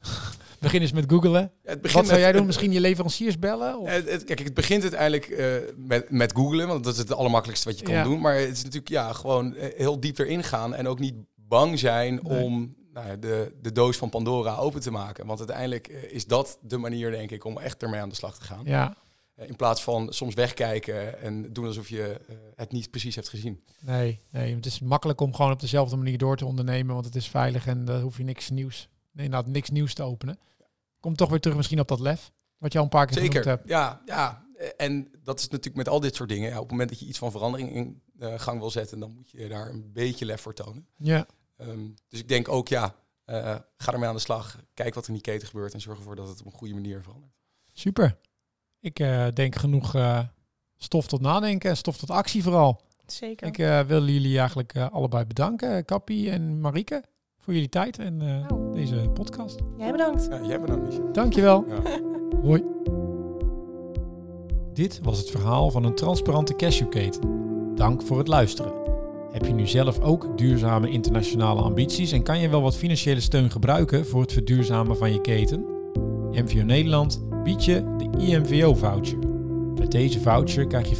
Begin eens met googelen. Ja, het begint Wat zou met- jij doen? Misschien je leveranciers bellen? Of? Het, het- kijk, het begint uiteindelijk eh, met, met googlen, want dat is het allermakkelijkste wat je kan Ja. doen. Maar het is natuurlijk ja, gewoon eh, heel diep erin gaan en ook niet bang zijn Nee. om nou, de, de doos van Pandora open te maken. Want uiteindelijk eh, is dat de manier, denk ik, om echt ermee aan de slag te gaan. Ja, in plaats van soms wegkijken en doen alsof je eh, het niet precies hebt gezien. nee, nee. Het is makkelijk om gewoon op dezelfde manier door te ondernemen, want het is veilig en daar hoef je niks nieuws, nee, inderdaad, niks nieuws te openen. Kom toch weer terug misschien op dat lef, wat je al een paar keer genoemd Zeker, hebt. ja, ja. Eh, En dat is natuurlijk met al dit soort dingen. Ja, op het moment dat je iets van verandering in eh, gang wil zetten, dan moet je daar een beetje lef voor tonen. Ja, Ehm, dus ik denk ook, ja, eh, ga ermee aan de slag. Kijk wat er in die keten gebeurt en zorg ervoor dat het op een goede manier verandert. super. Ik eh, denk genoeg eh, stof tot nadenken en stof tot actie vooral. Zeker. Ik eh, wil jullie eigenlijk eh, allebei bedanken, Kappie en Marieke, voor jullie tijd en eh, Nou. deze podcast. Jij bedankt. Ja, jij dan niet. Dankjewel. Ja. Hoi. Dit was het verhaal van een transparante cashewketen. Dank voor het luisteren. Heb je nu zelf ook duurzame internationale ambities en kan je wel wat financiële steun gebruiken voor het verduurzamen van je keten? MVO Nederland biedt je de IMVO-voucher. Met deze voucher krijg je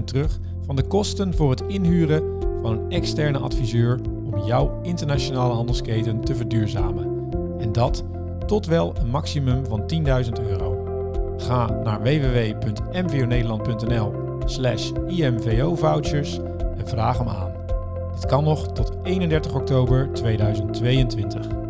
50% terug van de kosten voor het inhuren van een externe adviseur om jouw internationale handelsketen te verduurzamen. En dat tot wel een maximum van 10.000 euro. Ga naar www.mvonederland.nl slash imvo-vouchers en vraag hem aan. Dit kan nog tot 31 oktober 2022.